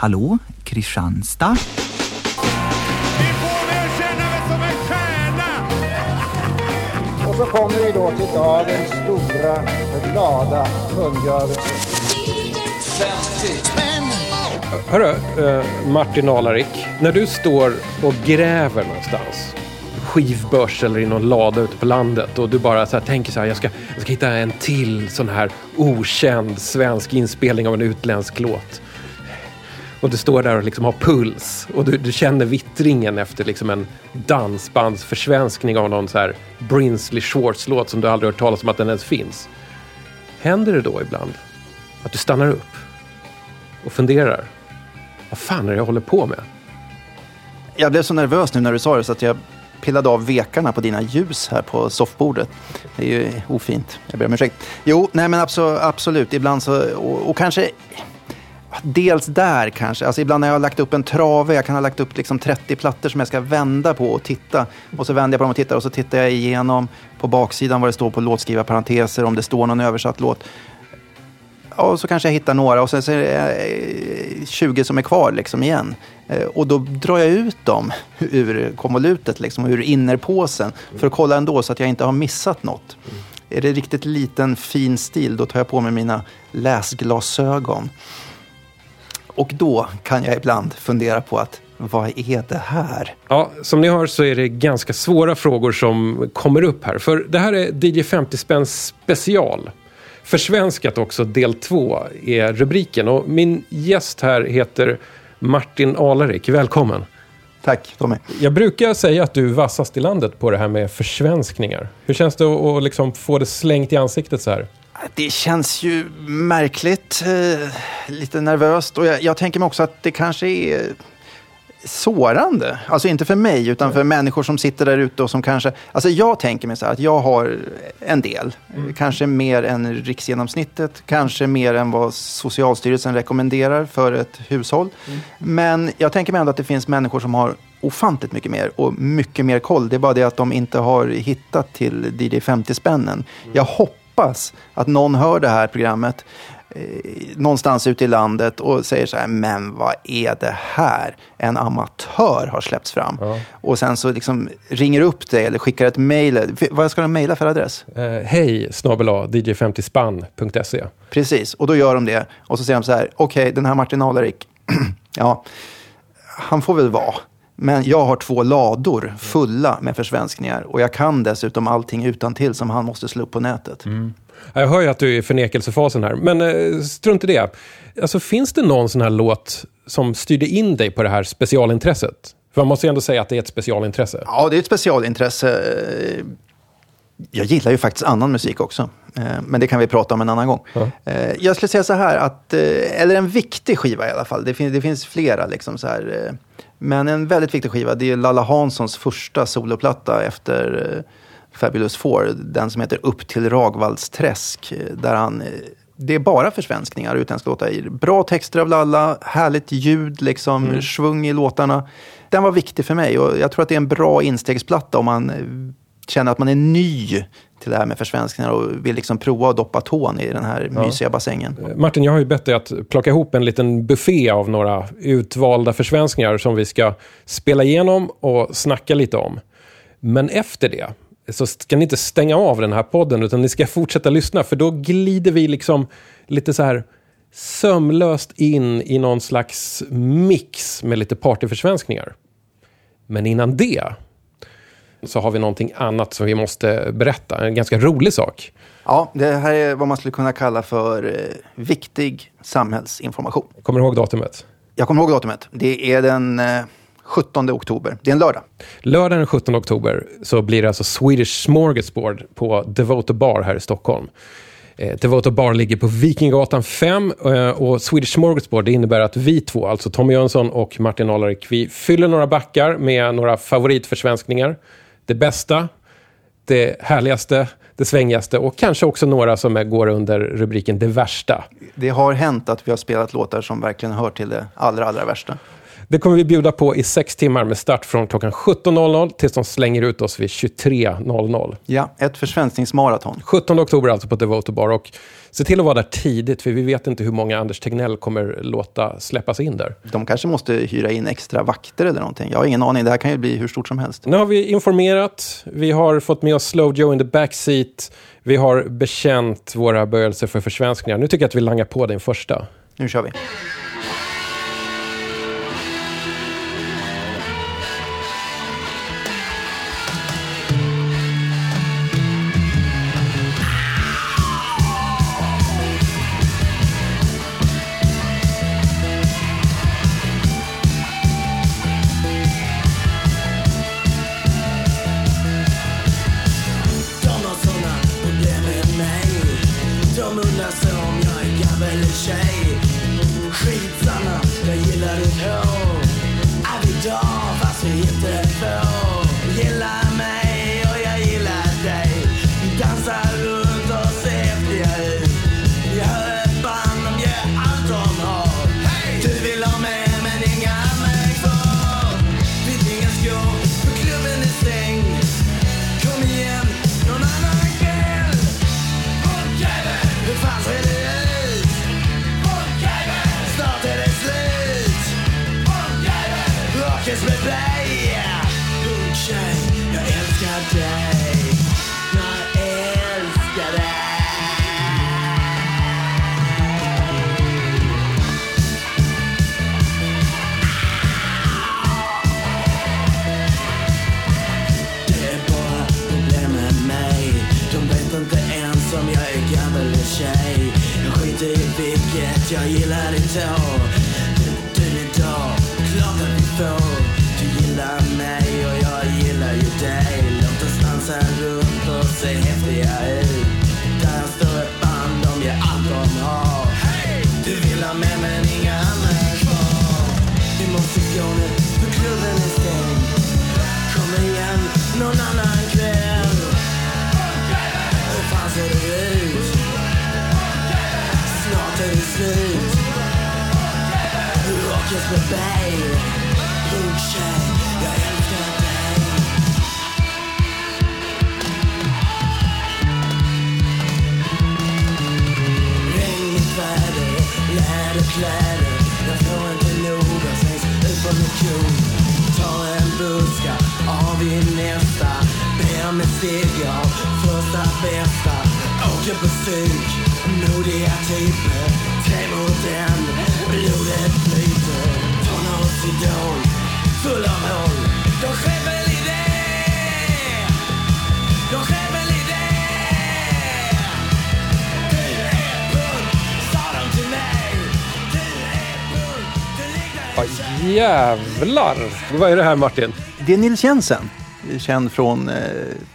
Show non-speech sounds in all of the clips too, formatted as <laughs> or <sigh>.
Hallå, Kristianstad? Ni får väl känna mig som en stjärna! Och så kommer vi då till dagens stora och glada kungörelse. Hörru, eh, Martin Alarik. När du står och gräver någonstans, skivbörs eller i någon lada ute på landet och du bara så här, tänker så här, jag ska, jag ska hitta en till sån här okänd svensk inspelning av en utländsk låt. Och du står där och liksom har puls och du, du känner vittringen efter liksom en dansbandsförsvenskning av någon så här Brinsley Schwartz-låt som du aldrig hört talas om att den ens finns. Händer det då ibland att du stannar upp och funderar? Vad fan är det jag håller på med? Jag blev så nervös nu när du sa det så att jag pillade av vekarna på dina ljus här på soffbordet. Det är ju ofint. Jag ber om ursäkt. Jo, nej men absolut, absolut. ibland så, och, och kanske Dels där kanske. Alltså ibland när jag har lagt upp en trave, jag kan ha lagt upp liksom 30 plattor som jag ska vända på och titta. Och så vänder jag på dem och tittar och så tittar jag igenom på baksidan vad det står på låtskrivarparenteser, om det står någon översatt låt. Och så kanske jag hittar några och sen så är det eh, 20 som är kvar liksom igen. Eh, och då drar jag ut dem <laughs> ur konvolutet, liksom, ur innerpåsen för att kolla ändå så att jag inte har missat något. Är det riktigt liten fin stil, då tar jag på mig mina läsglasögon. Och då kan jag ibland fundera på att vad är det här? Ja, som ni hör så är det ganska svåra frågor som kommer upp här. För det här är DJ 50 spänn special. Försvenskat också, del 2 är rubriken. Och min gäst här heter Martin Alarik. Välkommen. Tack Tommy. Jag brukar säga att du är vassast i landet på det här med försvenskningar. Hur känns det att att liksom få det slängt i ansiktet så här? Det känns ju märkligt, eh, lite nervöst och jag, jag tänker mig också att det kanske är sårande. Alltså inte för mig, utan för människor som sitter där ute och som kanske... Alltså jag tänker mig så här att jag har en del. Kanske mer än riksgenomsnittet. Kanske mer än vad Socialstyrelsen rekommenderar för ett hushåll. Men jag tänker mig ändå att det finns människor som har ofantligt mycket mer och mycket mer koll. Det är bara det att de inte har hittat till DJ 50-spännen. Jag hoppas att någon hör det här programmet eh, någonstans ute i landet och säger så här, men vad är det här? En amatör har släppts fram. Och sen så liksom ringer upp dig eller skickar ett mejl. Vad ska de mejla för adress? Eh, Hej snabel dj50spann.se. Precis, och då gör de det. Och så säger de så här, okej, den här Martin Alarik, <clears throat> ja, han får väl vara. Men jag har två lador fulla med försvenskningar och jag kan dessutom allting utan till som han måste slå upp på nätet. Jag hör ju att du är i förnekelsefasen här, men eh, strunt i det. Alltså, finns det någon sån här låt som styrde in dig på det här specialintresset? För man måste ju ändå säga att det är ett specialintresse. Ja, det är ett specialintresse. Jag gillar ju faktiskt annan musik också. Eh, Men det kan vi prata om en annan gång. Eh, Jag skulle säga så här, att, eh, eller en viktig skiva i alla fall. Det finns, det finns flera. Liksom så här. Men en väldigt viktig skiva, det är Lalla Hanssons första soloplatta efter eh, Fabulous Four. Den som heter Upp till Ragvaldsträsk. eh, Där han, eh, det är bara försvenskningar, utländska låtar. i. Bra texter av Lalla, härligt ljud, liksom, svung i låtarna. Den var viktig för mig och jag tror att det är en bra instegsplatta om man känner att man är ny till det här med försvenskningar och vill liksom prova att doppa tån i den här mysiga bassängen. Martin, jag har ju bett dig att plocka ihop en liten buffé av några utvalda försvenskningar som vi ska spela igenom och snacka lite om. Men efter det så ska ni inte stänga av den här podden utan ni ska fortsätta lyssna för då glider vi liksom lite så här sömlöst in i någon slags mix med lite partyförsvenskningar. Men innan det så har vi någonting annat som vi måste berätta. En ganska rolig sak. Ja, det här är vad man skulle kunna kalla för eh, viktig samhällsinformation. Kommer du ihåg datumet? Jag kommer ihåg datumet. Det är den eh, 17 oktober. Det är en lördag. Lördag den 17 oktober så blir det alltså Swedish Smorgasbord på Devoto Bar här i Stockholm. Eh, Devoto Bar ligger på Vikingagatan 5 eh, och Swedish Smorgasbord det innebär att vi två, alltså Tommy Jönsson och Martin Alarik, vi fyller några backar med några favoritförsvenskningar. Det bästa, det härligaste, det svängigaste och kanske också några som är, går under rubriken det värsta. Det har hänt att vi har spelat låtar som verkligen hör till det allra, allra värsta. Det kommer vi bjuda på i sex timmar med start från klockan 17.00 tills de slänger ut oss vid 23.00. Ja, ett försvenskningsmaraton. 17 oktober alltså på Devoto Bar. Och se till att vara där tidigt, för vi vet inte hur många Anders Tegnell kommer låta släppas in där. De kanske måste hyra in extra vakter eller någonting. Jag har ingen aning. Det här kan ju bli hur stort som helst. Nu har vi informerat, vi har fått med oss Slow Joe in the backseat, vi har bekänt våra böjelser för försvenskningar. Nu tycker jag att vi langar på den första. Nu kör vi. Jävlar! Vad är det här Martin? Det är Nils Jensen. Känd från eh,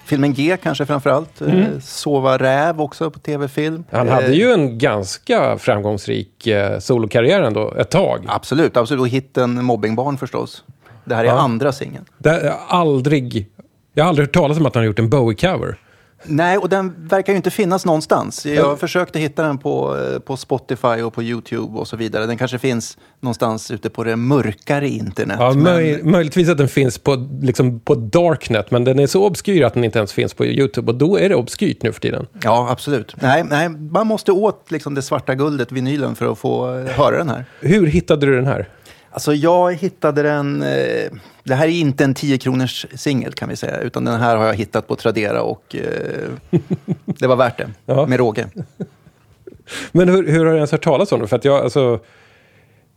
filmen G kanske framförallt. Eh, Sova räv också på tv-film. Han Eh, hade ju en ganska framgångsrik eh, solokarriär ändå, ett tag. Absolut, absolut. Och hitten Mobbingbarn förstås. Det här är Ja. andra singeln. Det, jag, har aldrig, jag har aldrig hört talas om att han har gjort en Bowie-cover. Nej, och den verkar ju inte finnas någonstans. Jag försökte hitta den på, eh, på Spotify och på YouTube och så vidare. Den kanske finns någonstans ute på det mörkare internet. Ja, men- möj, möjligtvis att den finns på, liksom, på Darknet, men den är så obskyr att den inte ens finns på YouTube. Och då är det obskyrt nu för tiden. Ja, absolut. Nej, nej, man måste åt liksom det svarta guldet, vinylen, för att få eh, höra den här. Hur hittade du den här? Alltså jag hittade den, eh, det här är inte en 10 kronors singel kan vi säga, utan den här har jag hittat på Tradera och eh, <laughs> det var värt det, Ja. med råge. <laughs> Men hur, hur har du ens hört talas om den? För att jag, alltså,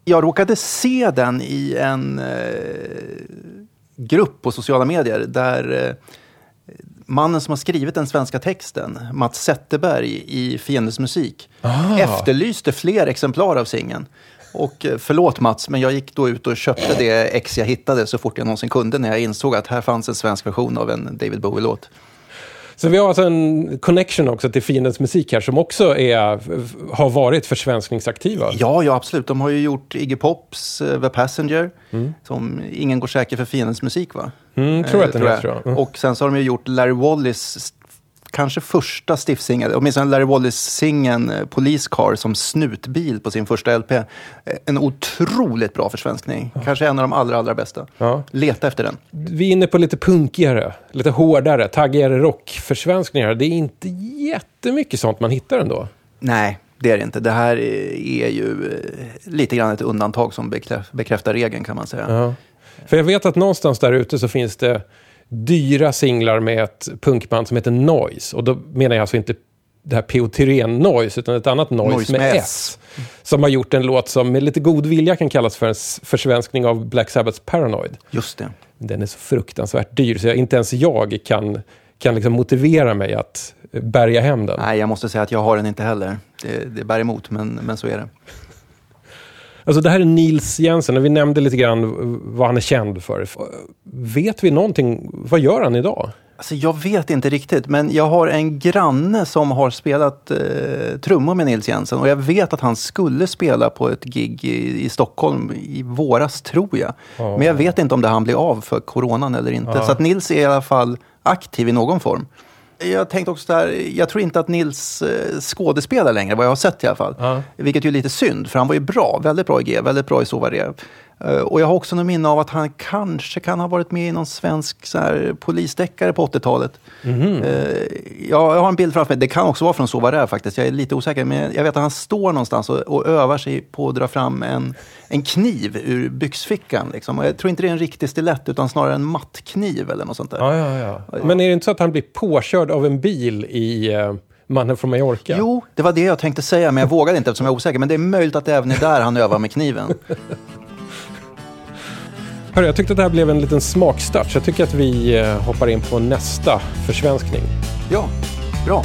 Jag råkade se den i en eh, grupp på sociala medier där eh, mannen som har skrivit den svenska texten, Mats Zetterberg i Fiendens musik, efterlyste fler exemplar av singeln. Och eh, förlåt Mats, men jag gick då ut och köpte det ex jag hittade så fort jag någonsin kunde när jag insåg att här fanns en svensk version av en David Bowie-låt. så vi har alltså en connection också till Fiendens musik här som också är, har varit försvenskningsaktiva. Ja, ja, absolut. De har ju gjort Iggy Pops uh, The Passenger, som Ingen går säker för fiendens musik, va? Mm, tror Eh, att den heter så. Mm. Och sen så har de ju gjort Larry Wallis kanske första stiffsingel, åtminstone Larry Wallace-singeln eh, Police Car som snutbil på sin första LP. Eh, En otroligt bra försvenskning. Kanske en av de allra, allra bästa. Ja. Leta efter den. Vi är inne på lite punkigare, lite hårdare, taggigare rockförsvenskningar. Det är inte jättemycket sånt man hittar ändå. Nej, det är det inte. Det här är ju eh, lite grann ett undantag som bekräf- bekräftar regeln kan man säga. Ja. För jag vet att någonstans där ute så finns det dyra singlar med ett punkband som heter Noise. Och då menar jag alltså inte det här P.O. Thyrén Noise, utan ett annat Noise, Noise med, med S. Som har gjort en låt som med lite god vilja kan kallas för en s- försvenskning av Black Sabbaths Paranoid. Just det. Den är så fruktansvärt dyr så jag, inte ens jag kan, kan liksom motivera mig att eh, bärga hem den. Nej, jag måste säga att jag har den inte heller. Det, det bär emot, men, men så är det. Alltså det här är Nils Jensen, och vi nämnde lite grann vad han är känd för. Vet vi någonting, vad gör han idag? Alltså, jag vet inte riktigt, men jag har en granne som har spelat eh, trummor med Nils Jensen. Och jag vet att han skulle spela på ett gig i, i Stockholm i våras, tror jag. Men jag vet inte om det han blir av för coronan eller inte. Så att Nils är i alla fall aktiv i någon form. Jag tänkte också där, jag tror inte att Nils eh, skådespelar längre, vad jag har sett i alla fall. Ja. Vilket är lite synd, för han var ju bra, väldigt bra i G, väldigt bra i Sovarev. Eh, och jag har också något minne av att han kanske kan ha varit med i någon svensk så här, polisdeckare på 80-talet. Eh, ja, jag har en bild framför mig, det kan också vara från Sovarev faktiskt, jag är lite osäker. Men jag vet att han står någonstans och, och övar sig på att dra fram en, en kniv ur byxfickan. Liksom. Jag tror inte det är en riktig stilett, utan snarare en mattkniv eller något sånt där. Ja, ja, ja. Men är det inte så att han blir påkörd av en bil i uh, Mannen från Mallorca? Jo, det var det jag tänkte säga, men jag vågade inte eftersom jag är osäker. Men det är möjligt att det även är där han övar med kniven. <laughs> Hörru, jag tyckte att det här blev en liten smakstart, så jag tycker att vi eh, hoppar in på nästa försvenskning. Ja, bra.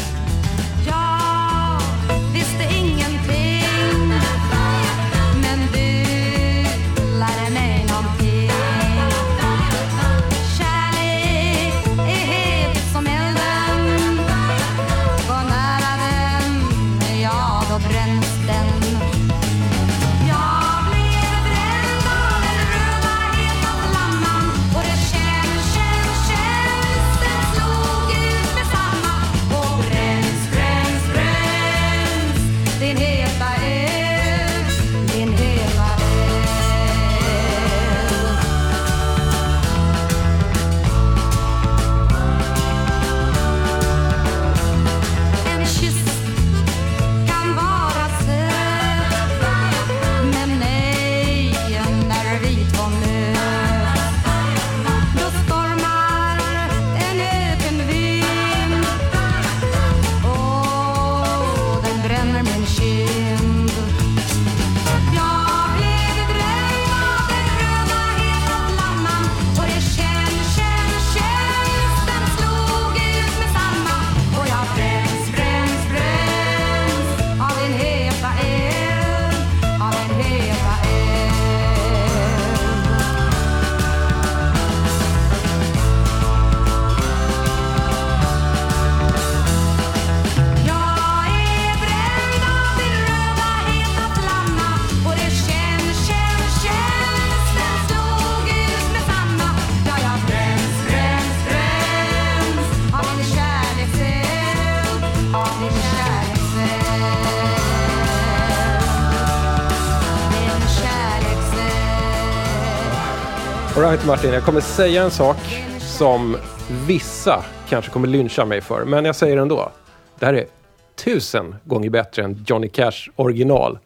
Alright Martin, jag kommer säga en sak som vissa kanske kommer lyncha mig för, men jag säger ändå. Det här är tusen gånger bättre än Johnny Cash original.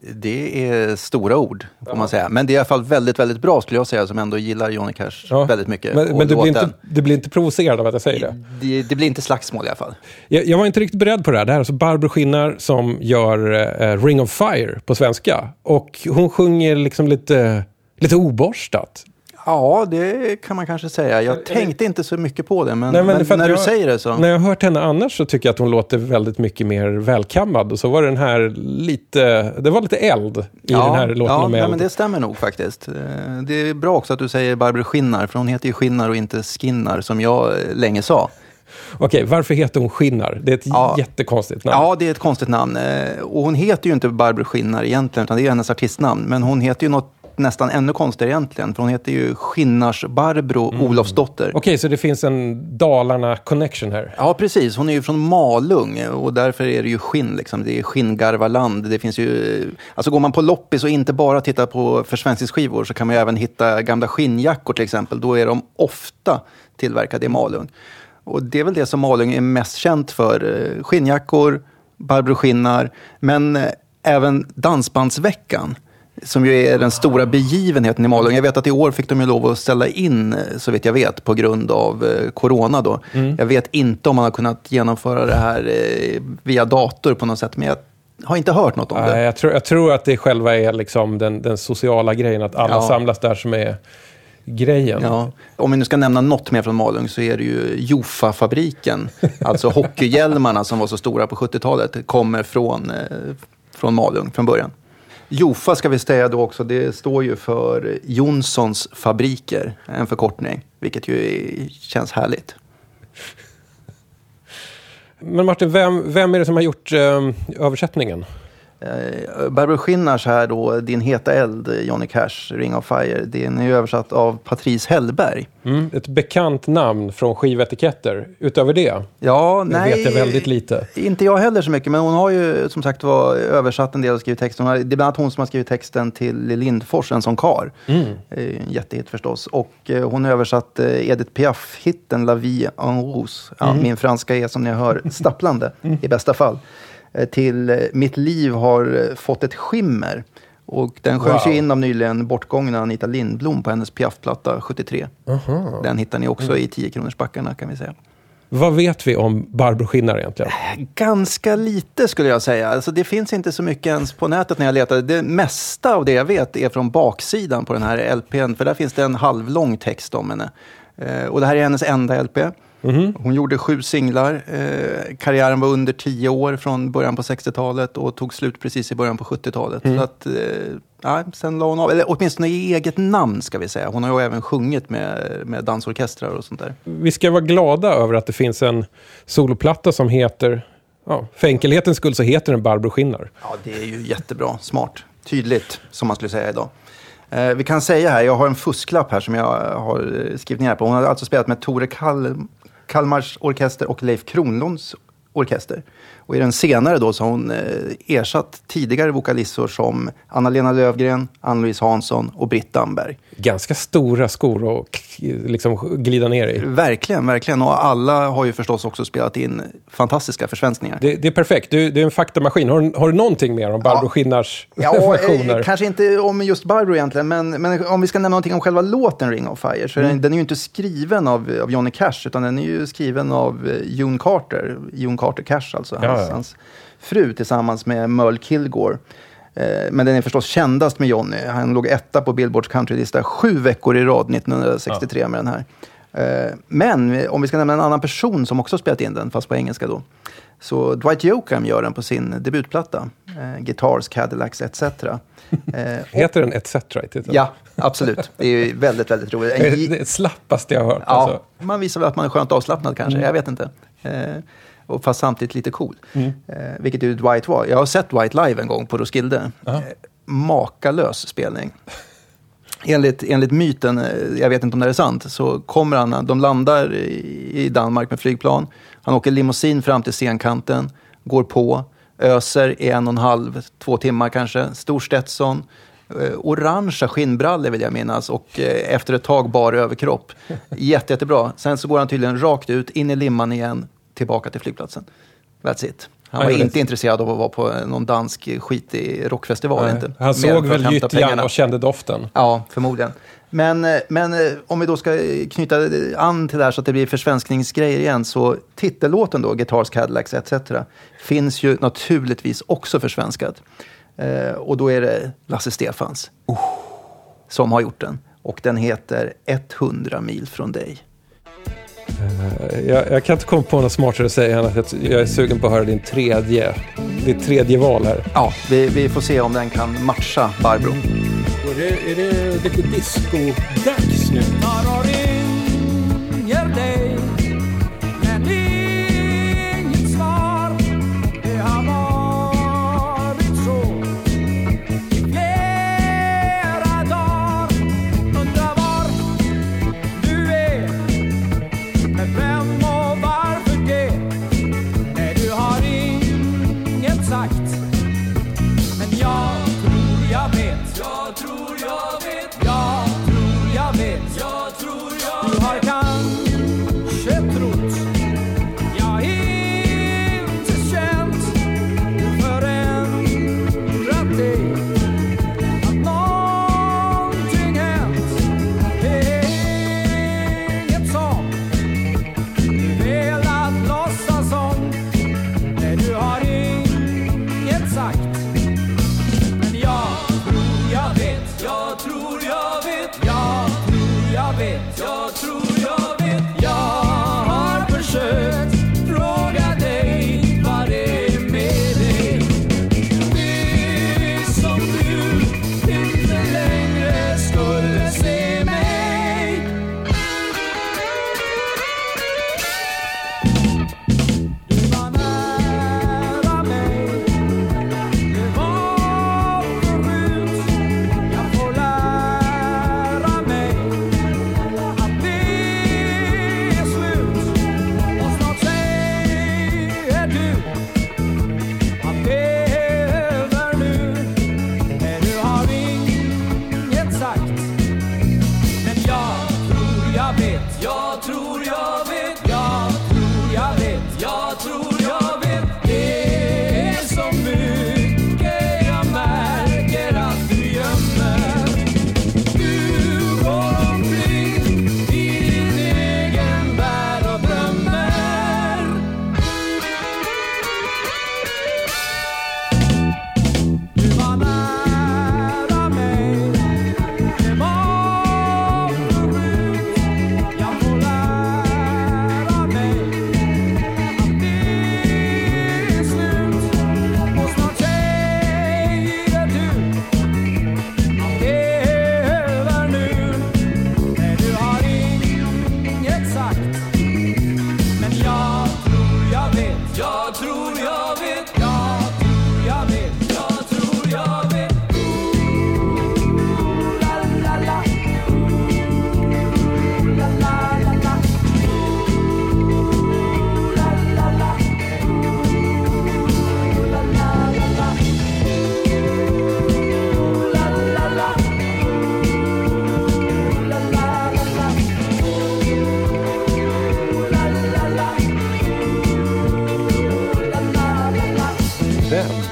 Det är stora ord, får man säga. Men det är i alla fall väldigt, väldigt bra, skulle jag säga, som ändå gillar Johnny Cash Ja. väldigt mycket. Men, men du, blir inte, du blir inte provocerad av att jag säger det? det, det blir inte slagsmål i alla fall. Jag, jag var inte riktigt beredd på det här. Det här är alltså Barbro Skinnar som gör eh, Ring of Fire på svenska. Och hon sjunger liksom lite, lite oborstat. Ja, det kan man kanske säga. Jag tänkte inte så mycket på det, men, Nej, men men när jag- du säger det så. När jag har hört henne annars så tycker jag att hon låter väldigt mycket mer välkammad. Och så var den här lite, det var lite eld i den här låten ja, om ja, eld. men det stämmer nog faktiskt. Eh, Det är bra också att du säger Barbro Skinnar, för hon heter ju Skinnar och inte Skinnar, som jag eh, länge sa. Okej, varför heter hon Skinnar? Det är ett Ja. jättekonstigt namn. Ja, det är ett konstigt namn. Eh, Och hon heter ju inte Barbro Skinnar egentligen, utan det är hennes artistnamn. Men hon heter ju något nästan ännu konstigare egentligen. För hon heter ju Skinnars-Barbro Olofsdotter. Okej, så det finns en Dalarna-connection här. Ja, precis. Hon är ju från Malung och därför är det ju skinn. Liksom. Det är skinngarvaland. Det finns ju... Alltså går man på loppis och inte bara tittar på försvenskningsskivor så kan man ju även hitta gamla skinnjackor till exempel. Då är de ofta tillverkade i Malung. Och det är väl det som Malung är mest känt för. Skinnjackor, Barbro Skinnar, men eh, även Dansbandsveckan. Som ju är den stora begivenheten i Malung. Jag vet att i år fick de ju lov att ställa in, eh, så vitt jag vet, på grund av eh, corona. Då. Jag vet inte om man har kunnat genomföra det här eh, via dator på något sätt, men jag har inte hört något om Nej, det. jag, tror, jag tror att det själva är liksom den, den sociala grejen, att alla Ja. samlas där som är grejen. Ja. Om vi nu ska nämna något mer från Malung så är det ju Jofa-fabriken. <laughs> alltså hockeyhjälmarna som var så stora på 70-talet kommer från, eh, från Malung från början. Jofa ska vi säga då också, det står ju för Jonssons fabriker, en förkortning, vilket ju är, känns härligt. Men Martin, vem, vem är det som har gjort eh, översättningen? Eh, Barbro Skinnars här då, Din heta eld, Johnny Cash, Ring of Fire, den är ju översatt av Patrice Hellberg. Mm, ett bekant namn från skivetiketter. Utöver det Ja, nej. vet jag väldigt lite. Inte jag heller så mycket, men hon har ju som sagt var översatt en del och skrivit texten. Det är bland annat hon som har skrivit texten till Lindfors, En som kar. Mm. Eh, En jättehit förstås. Och eh, hon har översatt Edith Piaf-hitten La vie en rose. Ja, Mm. Min franska är som ni hör stapplande i bästa fall. Eh, Till eh, Mitt liv har eh, fått ett skimmer. Och den sjöngs Wow. ju in av nyligen bortgångna Anita Lindblom på hennes Piaf-platta 73. Den hittar ni också Mm. i 10 kronors backarna kan vi säga. Vad vet vi om Barbro Skinnar egentligen? Ganska lite skulle jag säga. Alltså, det finns inte så mycket ens på nätet när jag letar. Det mesta av det jag vet är från baksidan på den här LPn. För där finns det en halvlång text om henne. Och det här är hennes enda LP. Hon gjorde sju singlar. Eh, karriären var under tio år från början på 60-talet och tog slut precis i början på 70-talet. Så att, eh, sen la hon av, eller åtminstone i eget namn ska vi säga. Hon har ju även sjungit med, med dansorkestrar och sånt där. Vi ska vara glada över att det finns en soloplatta som heter, ja, för enkelhetens skull så heter den Barbro Skinnar. Ja, det är ju jättebra. Smart. Tydligt, som man skulle säga idag. Eh, vi kan säga här, jag har en fusklapp här som jag har eh, skrivit ner på. Hon har alltså spelat med Tore Kal Kalmars orkester och Leif Kronlunds orkester. Och i den senare då så har hon eh, ersatt tidigare vokalistor som Anna-Lena Lövgren, Ann-Louise Hansson och Britt Damberg. Ganska stora skor att liksom glida ner i. Verkligen, verkligen. Och alla har ju förstås också spelat in fantastiska försvenskningar. Det, det är perfekt, du, du är en faktamaskin. Har, du- har du någonting mer om Barbro Ja. Skinnars Ja, versioner? eh, kanske inte om just Barbro egentligen, men, men om vi ska nämna någonting om själva låten Ring of Fire, så är den, den är ju inte skriven av, av Johnny Cash, utan den är ju skriven av eh, June Carter, June Carter Cash alltså, Ja, hans, ja. hans fru tillsammans med Merle Kilgore. Eh, Men den är förstås kändast med Johnny. Han låg etta på Billboards countrylista sju veckor i rad 1963 med den här. Eh, Men om vi ska nämna en annan person som också spelat in den, fast på engelska då. Så Dwight Yoakam gör den på sin debutplatta, eh, Guitars, Cadillacs etc. <laughs> Heter den ETC? Ja, absolut. Det är ju väldigt, väldigt roligt. Det är det slappaste jag har hört. Ja, Alltså. man visar väl att man är skönt avslappnad kanske, jag vet inte. Och fast samtidigt lite cool. Eh, vilket ju Dwight var. Jag har sett Dwight live en gång på Roskilde. Eh, makalös spelning. Enligt, enligt myten, eh, jag vet inte om det är sant, så kommer han, de landar i, Danmark med flygplan. Han åker limousin fram till scenkanten, går på, öser i en och en halv, två timmar kanske. Stor Stetson, orangea skinnbrallor vill jag minnas och efter ett tag bar överkropp. <laughs> Jätte, jättebra. Sen så går han tydligen rakt ut, in i limman igen, tillbaka till flygplatsen. That's it. Han var Ja, inte intresserad av att vara på någon dansk skitig rockfestival. Nej. Inte. Han såg väl gyttjan och kände doften. Ja, förmodligen. Men, men eh, om vi då ska knyta an till det här så att det blir försvenskningsgrejer igen. Så titellåten då, Guitars, Cadillacs etc. finns ju naturligtvis också försvenskad. Eh, och då är det Lasse Stefans som har gjort den. Och den heter 100 mil från dig. Jag, jag kan inte komma på något smartare att säga än att jag, jag är sugen på att höra din tredje, ditt tredje val här. Ja, vi, vi får se om den kan matcha Barbro. Är det, är det lite disco-dags nu?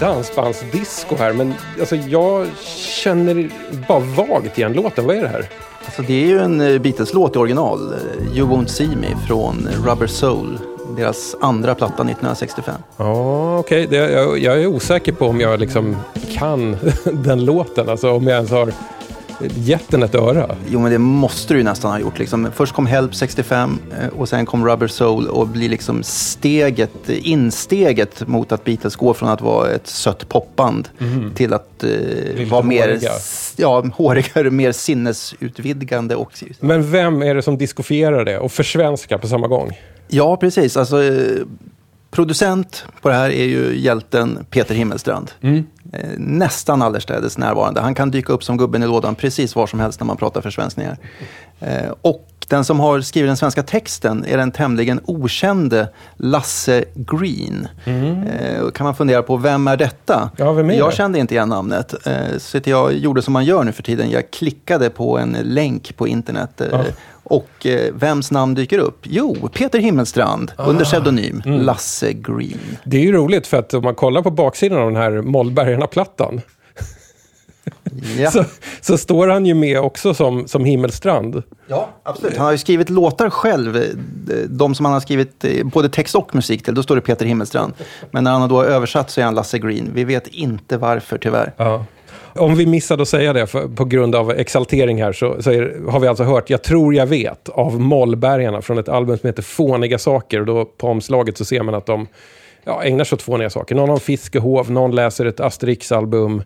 Dansbandsdisco här, men alltså, jag känner bara vagt igen låten. Vad är det här? Alltså, det är ju en eh, Beatles-låt i original. You Won't See Me från Rubber Soul. Deras andra platta 1965. Ja, okej. Det- Jag, jag är osäker på om jag liksom kan <laughs> den låten. Alltså om jag ens har gett den ett öra. Jo, men det måste du ju nästan ha gjort. Liksom. Först kom Help 65 eh, och sen kom Rubber Soul och blir liksom steget, insteget mot att Beatles går från att vara ett sött popband till att eh, vara mer, håriga. ja, <laughs> hårigare, mer sinnesutvidgande. Och, Men vem är det som diskofierar det och försvenskar på samma gång? ja, precis. Alltså, eh, producent på det här är ju hjälten Peter Himmelstrand. Eh, Eh, nästan allestädes närvarande. Han kan dyka upp som gubben i lådan precis var som helst när man pratar försvenskningar. Eh, och den som har skrivit den svenska texten är den tämligen okände Lasse Green. Eh, kan man fundera på, vem är detta? Ja, vem är jag kände inte igen namnet. Eh, så jag gjorde som man gör nu för tiden. Jag klickade på en länk på internet. Eh, Och eh, vems namn dyker upp? Jo, Peter Himmelstrand under pseudonym Lasse Green. Det är ju roligt för att om man kollar på baksidan av den här Mollbergarna-plattan <laughs> Ja. så, så står han ju med också som, som Himmelstrand. Ja, absolut. Han har ju skrivit låtar själv. De som han har skrivit eh, både text och musik till, då står det Peter Himmelstrand. Men när han har då översatt så är han Lasse Green. Vi vet inte varför tyvärr. Ja. Om vi missade att säga det för, på grund av exaltering här så, så är, har vi alltså hört Jag tror jag vet av Mollbergarna från ett album som heter Fåniga saker. Och då på omslaget så ser man att de ja, ägnar sig åt fåniga saker. Någon har fiskehov, någon läser ett Asterix-album.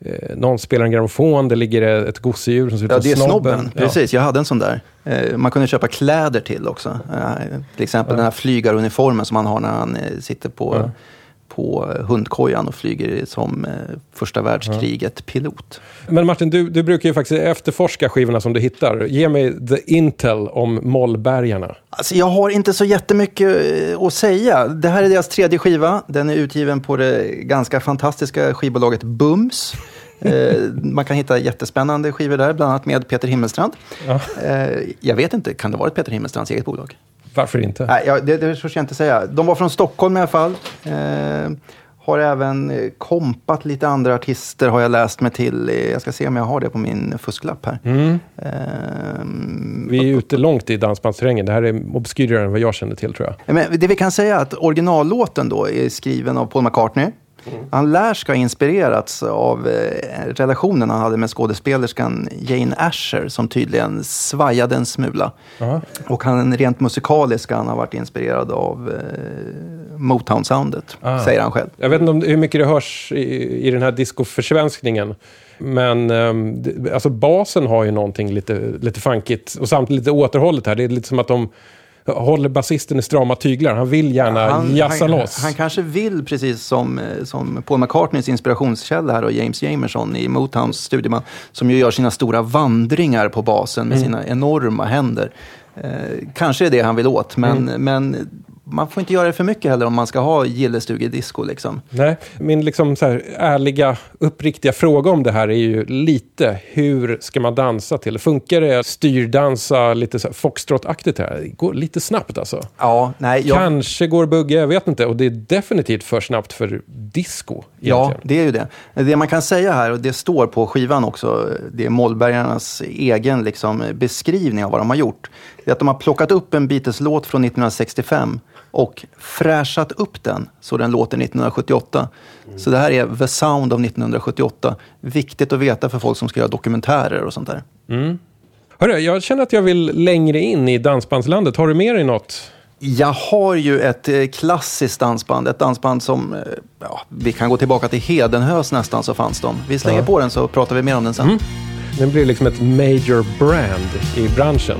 Eh, någon spelar en grammofon, det ligger ett gosedjur som ser ut Ja, som det är snobben. snobben. Ja. Precis, jag hade en sån där. Eh, Man kunde köpa kläder till också. Eh, Till exempel den här flygaruniformen som han har när han eh, sitter på, på hundkojan och flyger som eh, första världskriget-pilot. Men Martin, du, du brukar ju faktiskt efterforska skivorna som du hittar. Ge mig the intel om Mollbergarna. Alltså, jag har inte så jättemycket eh, att säga. Det här är deras tredje skiva. Den är utgiven på det ganska fantastiska skivbolaget Bums. Eh, <laughs> man kan hitta jättespännande skivor där, bland annat med Peter Himmelstrand. Eh, jag vet inte, kan det vara ett Peter Himmelstrands eget bolag? Varför inte? Nej, ja, det, det törs jag inte säga. De var från Stockholm i alla fall. Eh, har även eh, kompat lite andra artister har jag läst mig till. Eh, Jag ska se om jag har det på min fusklapp här. Eh, Vi är ute långt i dansbandsterrängen. Det här är obskyrare än vad jag känner till tror jag. Men det vi kan säga är att originallåten då är skriven av Paul McCartney. Han lär ska ha inspirerats av eh, relationen han hade med skådespelerskan Jane Asher som tydligen svajade en smula. Ja. Och han rent musikalisk han har varit inspirerad av eh, Motown-soundet, Ah. säger han själv. Jag vet inte om, hur mycket det hörs i, i den här discoförsvenskningen. Men det, alltså basen har ju någonting lite, lite funkigt och samtidigt lite återhållet här. Det är lite som att de håller basisten i strama tyglar. Han vill gärna jazza han, loss. han kanske vill, precis som, eh, som Paul McCartneys inspirationskälla här och James Jamerson i Motowns studieman, som ju gör sina stora vandringar på basen med sina enorma händer. Eh, kanske är det han vill åt, men, men man får inte göra det för mycket heller om man ska ha gillestugedisco. Liksom. Nej, min liksom så här ärliga, uppriktiga fråga om det här är ju lite hur ska man dansa till? Funkar det att styrdansa lite foxtrot-aktigt här? Det går lite snabbt alltså. Ja, nej, jag, Kanske går bugga, jag vet inte. Och det är definitivt för snabbt för disco. Ja, egentligen. det är ju det. Det man kan säga här, och det står på skivan också, det är Mollbergarnas egen liksom, beskrivning av vad de har gjort. Det är att de har plockat upp en Beatles-låt från 1965 och fräschat upp den så den låter 1978. Så det här är The Sound av 1978. Viktigt att veta för folk som ska göra dokumentärer och sånt där. Hörru, jag känner att jag vill längre in i dansbandslandet. Har du med dig något? Jag har ju ett eh, klassiskt dansband, ett dansband som, eh, ja, vi kan gå tillbaka till Hedenhös nästan så fanns de. Vi slänger på den så pratar vi mer om den sen. Den blir liksom ett major brand i branschen.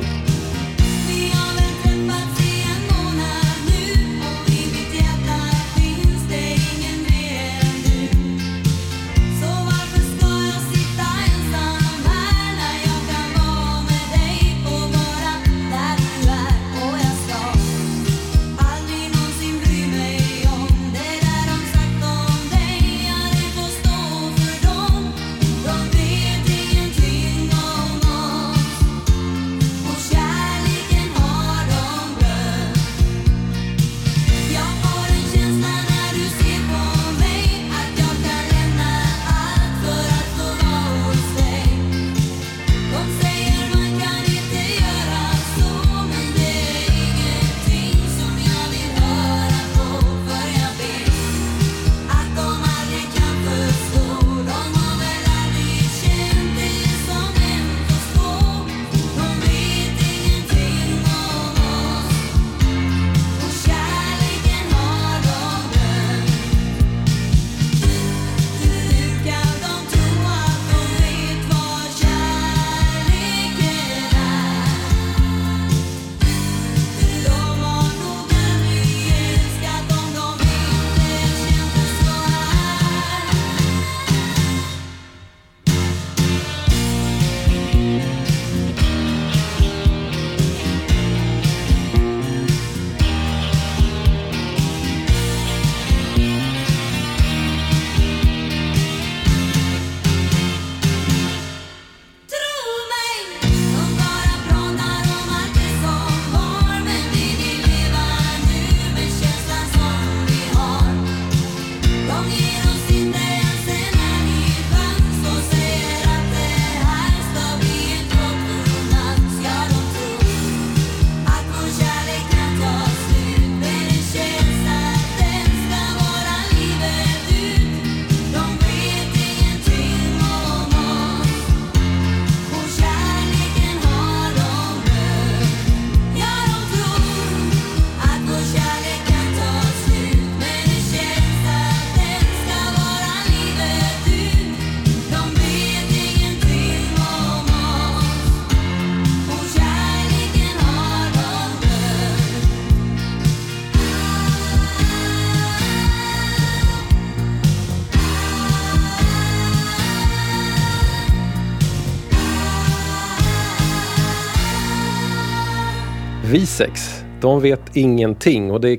Visex, de vet ingenting. Och det är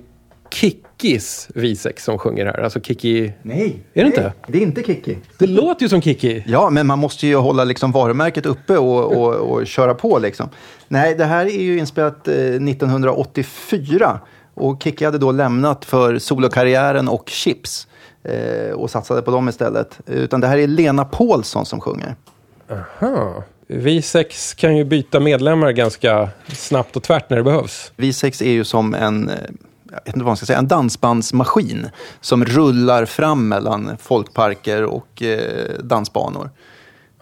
Kikkis Visex som sjunger här. Alltså Kikki... Nej, Är det inte? Det är inte Kikki. Det låter ju som Kikki. Ja, men man måste ju hålla liksom varumärket uppe och, och, och köra på. Liksom. Nej, det här är ju inspelat eh, 1984. Och Kikki hade då lämnat för solokarriären och Chips. Eh, och satsade på dem istället. Utan det här är Lena Paulsson som sjunger. Aha. Visex kan ju byta medlemmar ganska snabbt och tvärt när det behövs. V6 är ju som en, eh, jag vet inte vad man ska säga, en dansbandsmaskin som rullar fram mellan folkparker och eh, dansbanor.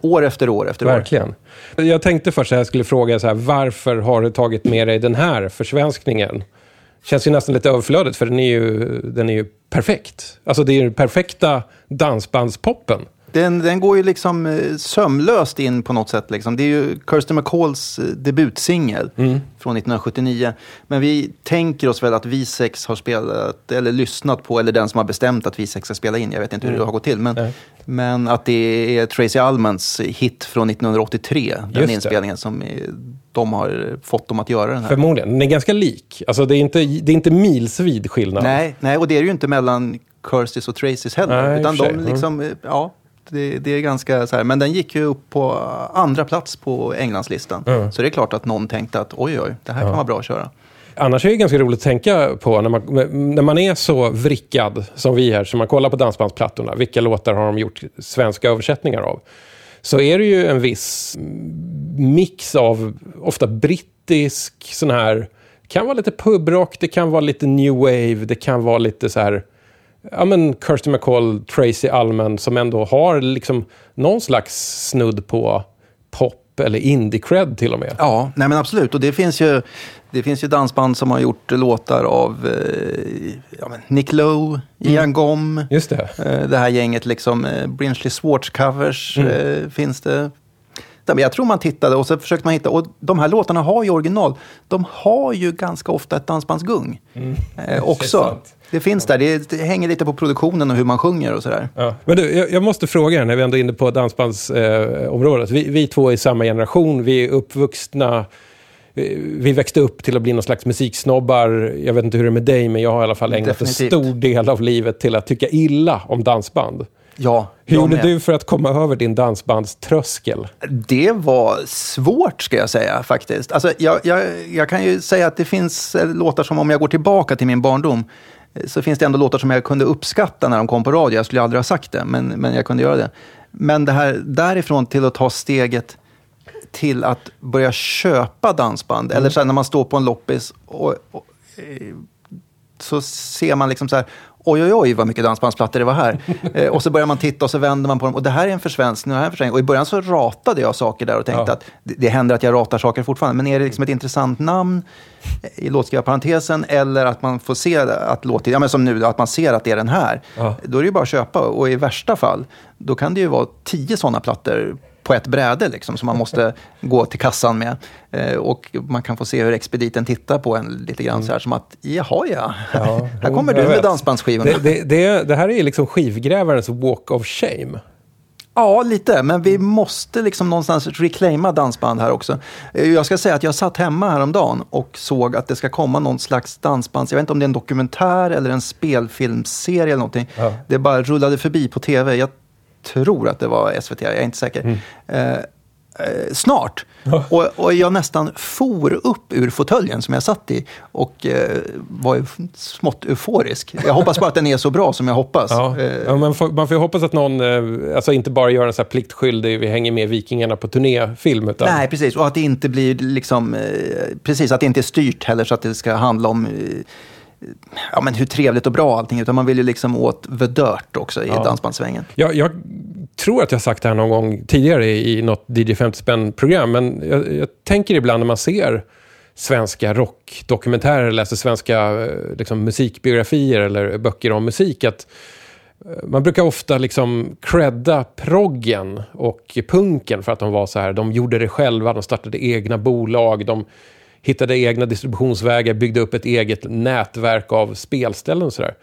År efter år efter år. Verkligen. Jag tänkte först att jag skulle fråga så här, varför har du tagit med dig den här försvenskningen? Känns ju nästan lite överflödigt, för den är ju, den är ju perfekt. Alltså det är den perfekta dansbandspoppen. Den, den går ju liksom eh, sömlöst in på något sätt. Liksom. Det är ju Kirsten McCalls eh, debutsingel från 1979. Men vi tänker oss väl att vi sex har spelat, eller lyssnat på, eller den som har bestämt att vi sex ska spela in. Jag vet inte hur det har gått till. Men, Nej. men att det är Tracy Allmans hit från 1983, den Just det. inspelningen som eh, de har fått dem att göra den här. Förmodligen. Den är ganska lik. Alltså det är inte, det är inte milsvid skillnad. Nej, nej, och det är det ju inte mellan Kirstys och Tracys heller. Nej, utan de. Mm. liksom, eh, ja, det, det är ganska så här. Men den gick ju upp på andra plats på Englandslistan. Mm. Så det är klart att någon tänkte att oj, oj, det här kan vara bra att köra. Annars är det ganska roligt att tänka på när man, när man är så vrickad som vi är, så man kollar på dansbandsplattorna, vilka låtar har de gjort svenska översättningar av? Så är det ju en viss mix av ofta brittisk sån här, kan vara lite pubrock, det kan vara lite new wave, det kan vara lite så här, ja men Kirsty McCall, Tracy Allman som ändå har liksom någon slags snudd på pop eller indie-cred till och med. Ja, nej men absolut. Och det finns ju, det finns ju dansband som har gjort låtar av eh, ja, Nick Lowe, Ian Gom, Just det. eh, det här gänget liksom, eh, Brinchley Swartz-covers Mm. eh, finns det. Men Jag tror man tittade och så försökte man hitta, och de här låtarna har ju original. De har ju ganska ofta ett dansbandsgung eh, också. Det finns där, det, det hänger lite på produktionen och hur man sjunger och sådär. Ja. Men du, jag, jag måste fråga när vi ändå är inne på dansbandsområdet. Eh, vi, vi två är samma generation, vi är uppvuxna, vi växte upp till att bli någon slags musiksnobbar. Jag vet inte hur det är med dig, men jag har i alla fall ägnat Definitivt. en stor del av livet till att tycka illa om dansband. Ja, Hur gjorde du för att komma över din dansbandströskel? Det var svårt, ska jag säga, faktiskt. Alltså, jag, jag, jag kan ju säga att det finns eh, låtar som, om jag går tillbaka till min barndom, så finns det ändå låtar som jag kunde uppskatta när de kom på radio. Jag skulle aldrig ha sagt det, men, men jag kunde göra det. Men det här därifrån till att ta steget till att börja köpa dansband, eller så här, när man står på en loppis och, och eh, så ser man liksom så här, oj, oj, oj, vad mycket dansbandsplattor det var här. <laughs> eh, och så börjar man titta och så vänder man på dem. Och det här är en försvenskning och det här är en försvenskning. Och i början så ratade jag saker där och tänkte Ja. att det, det händer att jag ratar saker fortfarande. Men är det liksom ett intressant namn i låtskrivarparentesen eller att man får se att låt, ja men som nu, att man ser att det är den här. Ja. Då är det ju bara att köpa. Och i värsta fall, då kan det ju vara tio sådana plattor på ett bräde liksom, som man måste <laughs> gå till kassan med. Eh, och man kan få se hur expediten tittar på en lite grann så här som att, jaha ja, Ja, <laughs> här kommer du med dansbandsskivorna. Det, det, det, det här är liksom skivgrävarens walk of shame. Ja, lite. Men vi måste liksom någonstans reclaima dansband här också. Eh, Jag ska säga att jag satt hemma häromdagen och såg att det ska komma någon slags dansbands... Jag vet inte om det är en dokumentär eller en spelfilmsserie eller någonting. Ja. Det bara rullade förbi på tv. Jag tror att det var SVT, jag är inte säker. Eh, eh, snart. Och, och jag nästan for upp ur fåtöljen som jag satt i och eh, var ju smått euforisk. Jag hoppas bara att den är så bra som jag hoppas. Ja, Eh, ja, man, får, man får ju hoppas att någon eh, alltså inte bara gör en så här pliktskyldig, vi hänger med Vikingarna på turnéfilm. Utan, Nej, precis. Och att det inte blir liksom, precis, att det inte är styrt heller så att det ska handla om ja, men hur trevligt och bra allting, utan man vill ju liksom åt the dirt också i Ja. dansbandssvängen. Jag, jag tror att jag sagt det här någon gång tidigare i, i något DJ 50 spänn-program, men jag, jag tänker ibland när man ser svenska rockdokumentärer, läser svenska eh, liksom, musikbiografier eller böcker om musik, att eh, man brukar ofta liksom credda proggen och punken för att de var så här. De gjorde det själva, de startade egna bolag, de hittade egna distributionsvägar, byggde upp ett eget nätverk av spelställen och sådär.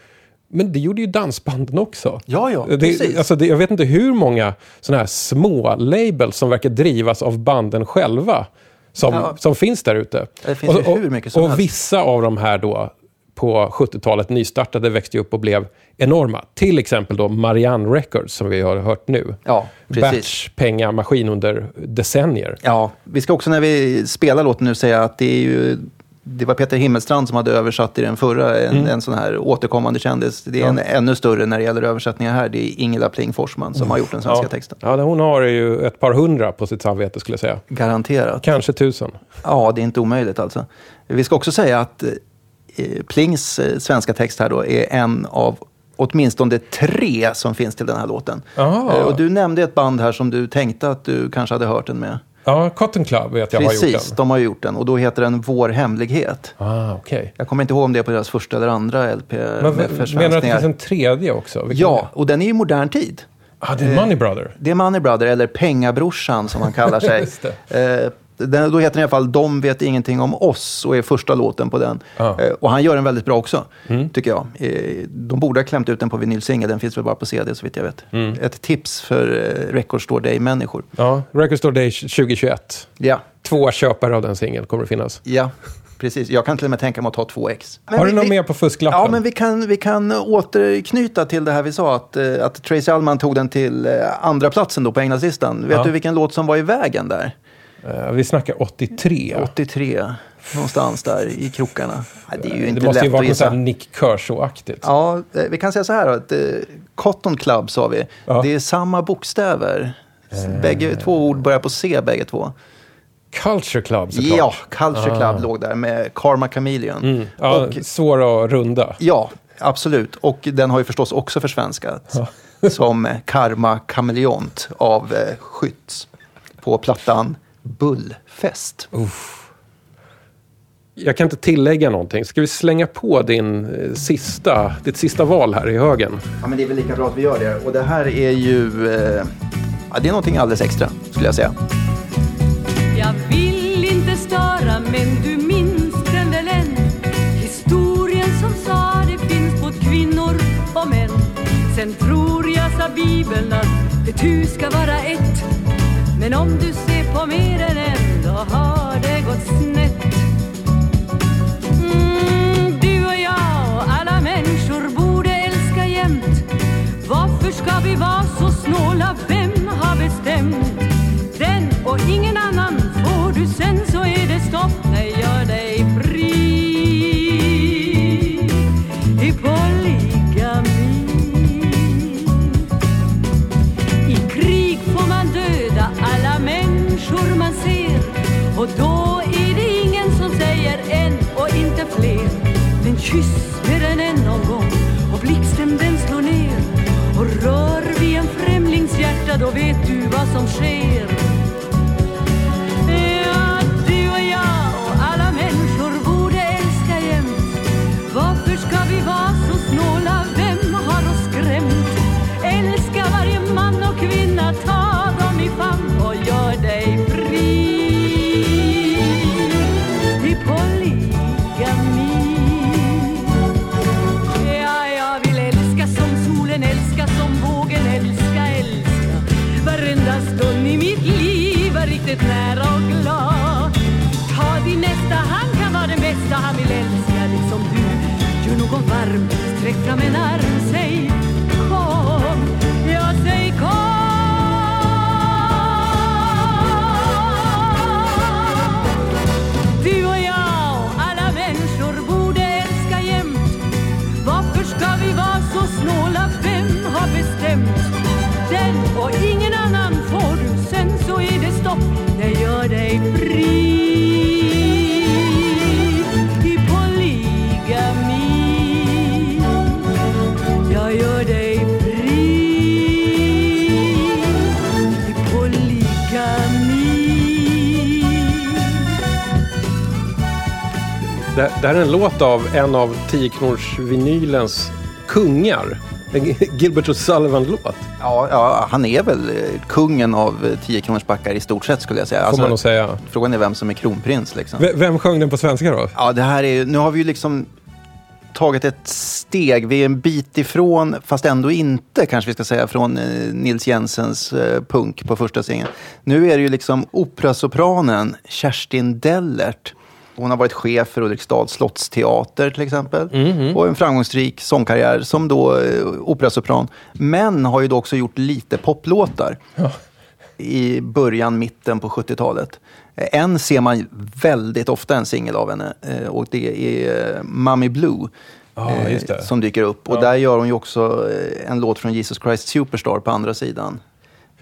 Men det gjorde ju dansbanden också. Ja, ja, det, precis. alltså det, jag vet inte hur många sådana här små labels som verkar drivas av banden själva som, Ja. som finns där ute. Det finns ju hur mycket som och helst. vissa av de här då på 70-talet nystartade växte upp och blev enorma. Till exempel då Marianne Records som vi har hört nu. Ja, precis. Batch, pengar, maskin under decennier. Ja, vi ska också när vi spelar låten nu säga att det är ju det var Peter Himmelstrand som hade översatt i den förra, en, Mm. en sån här återkommande kändis. Det är en ännu större när det gäller översättningar här. Det är Ingela Pling Forsman som har gjort den svenska ja. texten. Ja, hon har ju ett par hundra på sitt samvete skulle jag säga. Garanterat. Kanske tusen. Ja, det är inte omöjligt alltså. Vi ska också säga att Plings eh, svenska text här då är en av åtminstone tre som finns till den här låten. Ah. Eh, Och du nämnde ett band här som du tänkte att du kanske hade hört den med. Ja, Cotton Club vet jag har gjort Precis, den. de har gjort den och då heter den Vår hemlighet. Ah, okej. Jag kommer inte ihåg om det är på deras första eller andra LP Men menar du att det finns en tredje också? Vilken Ja, och den är i modern tid. Ah, det är Money Brother. Det är Money Brother, eller Pengabrorsan som han kallar <laughs> sig. Eh, den, då heter den i alla fall De vet ingenting om oss och är första låten på den. Ja. Eh, och han gör den väldigt bra också, Mm. tycker jag. Eh, de borde ha klämt ut den på vinylsingel, den finns väl bara på CD så vitt jag vet. Mm. Ett tips för eh, Record Store Day-människor. Ja, Record Store Day 2021. Ja, Två köpare av den singeln kommer det finnas. ja, precis. Jag kan till och med tänka mig att ta två ex. Men har vi- du något vi- mer på fusklappen? Ja, men vi kan, vi kan återknyta till det här vi sa, att, eh, att Tracy Allman tog den till eh, andra platsen då på Englandslistan. Vet Ja. du vilken låt som var i vägen där? Eh, vi snackar 83. 83, någonstans där i krokarna. Det är ju det inte måste ju lätt vara att något sånt Nick Kershaw-aktigt. Ja, eh, vi kan säga så här att eh, Cotton Club sa vi. Ja. Det är samma bokstäver. Bägge, två ord börjar på C bägge två. Culture Club såklart. Ja, Culture Club låg där med Karma Chameleon. Ah. Mm. Ja, Och, svår att runda. ja, absolut. Och den har ju förstås också försvenskat. <laughs> som Karma Chameleont av eh, Skytts på plattan Bullfest. Jag kan inte tillägga någonting. Ska vi slänga på din eh, sista, ditt sista val här i högen? Ja, men det är väl lika bra att vi gör det. Och det här är ju... Eh, ja, det är någonting alldeles extra, skulle jag säga. Jag vill inte störa men du minns den väl än Historien som sa det finns både kvinnor och män Sen tror jag sa bibeln att det tu ska vara ett men om du ser på mer än en då har det gått snett. Mm, Du och jag och alla människor borde älska jämt. Varför ska vi vara så snåla? Vem har bestämt? Den? Och ingen annan. Får du sen så är det stopp. Nej, gör dig fri. I och då är det ingen som säger en och inte fler. Men kyss mer än en gång och blixten den slår ner. Och rör vid en främlings hjärta då vet du vad som sker. caminar Det, det här är en låt av en av 10 vinylens kungar. En <laughs> Gilbert O'Sullivan-låt, Ja, ja, han är väl eh, kungen av eh, 10 kronors backar i stort sett skulle jag säga. får man nog säga. Frågan är vem som är kronprins liksom. V- vem sjöng den på svenska då? Ja, det här är nu har vi ju liksom tagit ett steg. Vi är en bit ifrån, fast ändå inte kanske vi ska säga, från eh, Nils Jensens eh, punk på första singeln. Nu är det ju liksom operasopranen Kerstin Dellert. Hon har varit chef för Ulriksdals slottsteater till exempel. Och en framgångsrik sångkarriär som då eh, operasopran. Men har ju då också gjort lite poplåtar i början, mitten på 70-talet. Eh, En ser man väldigt ofta en singel av henne eh, och det är eh, Mummy Blue. Ja, eh. Som dyker upp. Och Ja. där gör hon ju också en låt från Jesus Christ Superstar på andra sidan.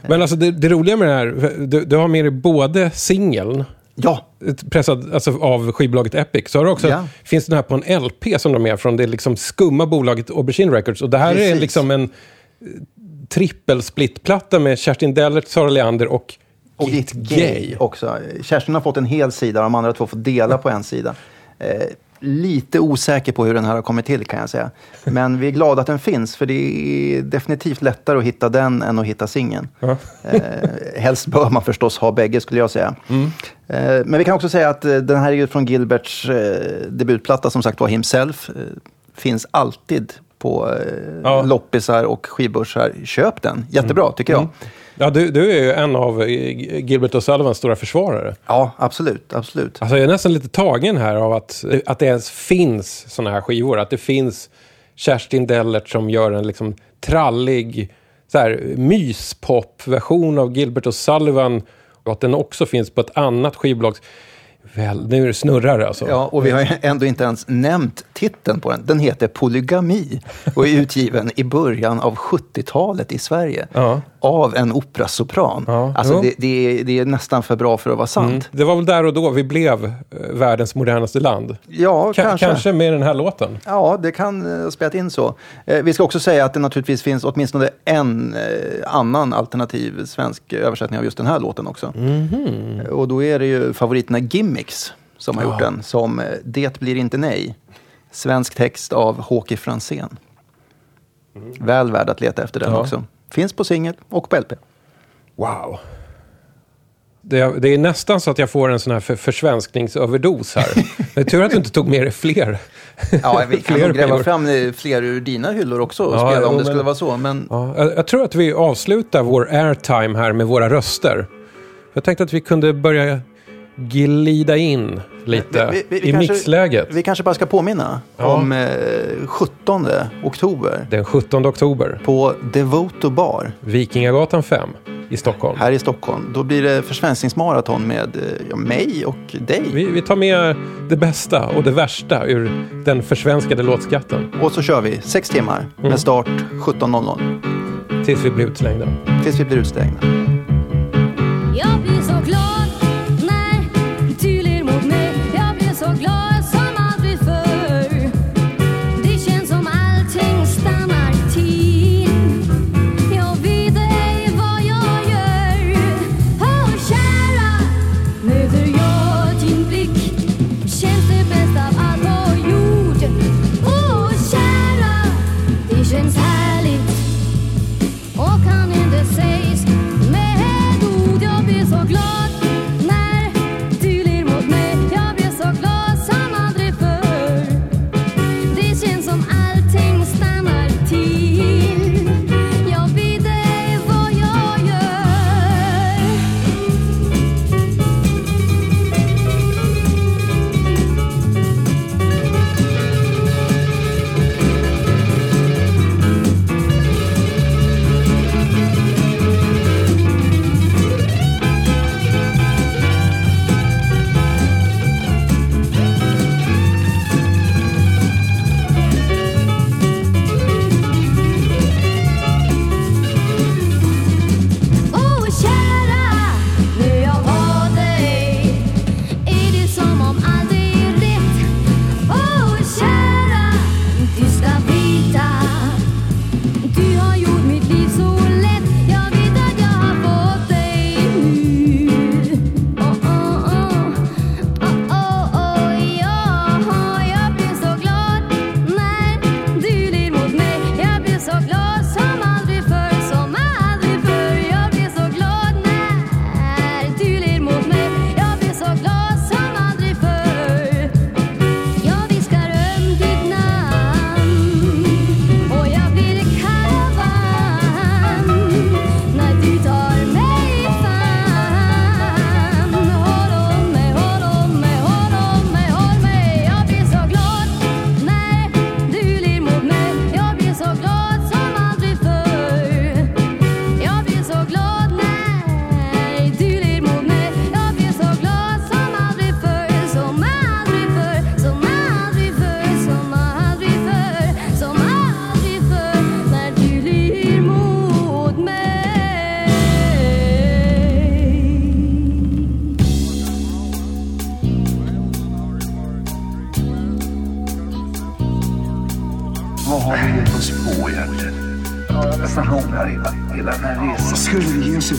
Men alltså det, det roliga med det här, du, du har med dig både singeln Ja, pressad alltså, av skivbolaget Epic. Så har också, Ja. finns den här på en LP som de är från det liksom skumma bolaget Aubergine Records. Och det här är Precis. liksom en eh, trippelsplittplatta med Kerstin Dellert, Sara Leander och, och Git Gay också. Kerstin har fått en hel sida, de andra två får dela på en sida. Eh, lite osäker på hur den här har kommit till kan jag säga. Men vi är glada att den finns, för det är definitivt lättare att hitta den än att hitta singeln. Ja. Eh, helst bör man förstås ha bägge skulle jag säga. Eh, men vi kan också säga att eh, den här är ju från Gilberts eh, debutplatta, som sagt var Himself. Eh, finns alltid på eh, Ja. loppisar och skivbörsar. Köp den, jättebra tycker jag. Ja, du, du är ju en av eh, Gilbert och Sullivans stora försvarare. Ja, absolut, absolut. Alltså jag är nästan lite tagen här av att, att det ens finns såna här skivor. Att det finns Kerstin Dellert som gör en liksom trallig så här, myspop-version av Gilbert och Sullivan. Och att den också finns på ett annat skivbolag. Väl, nu är det snurrar alltså. Ja, och vi har ändå inte ens nämnt titeln på den. Den heter Polygami och är utgiven i början av 70-talet i Sverige. Ja. Av en operasopran. Ja, Alltså det, det, är, det är nästan för bra för att vara sant. Mm. Det var väl där och då vi blev eh, världens modernaste land. Ja, Ka- kanske. kanske med den här låten. Ja, det kan eh, ha spelat in så. Eh, vi ska också säga att det naturligtvis finns åtminstone en eh, annan alternativ svensk översättning av just den här låten också. Mhm. Eh, Och då är det ju favoriterna Gimmicks som har gjort Ja. den, som Det blir inte nej. Svensk text av Håke Fransén. Väl värd att leta efter den Mm. Ja. också. Finns på singel och på LP. Wow. Det, det är nästan så att jag får en sån här för, försvenskningsöverdos här. <laughs> Det är tur att du inte tog med dig fler. Ja, vi kan <laughs> nog gräva fram eh, fler ur dina hyllor också och Ja, spela om jo, det skulle men- vara så. Men Ja, jag, jag tror att vi avslutar vår airtime här med våra röster. Jag tänkte att vi kunde börja glida in lite Vi- vi- vi i kanske- mixläget. Vi kanske bara ska påminna Ja. om eh, 17 oktober Den 17 oktober, på Devoto Bar Vikingagatan 5 i Stockholm. här i Stockholm. Då blir det försvenskningsmaraton med eh, ja, mig och dig. Vi, vi tar med det bästa och det värsta ur den försvenskade låtskatten. Och så kör vi sex timmar Mm. med start 17.00 Tills vi blir utslängda. tills vi blir utstängda.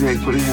Vi ge oss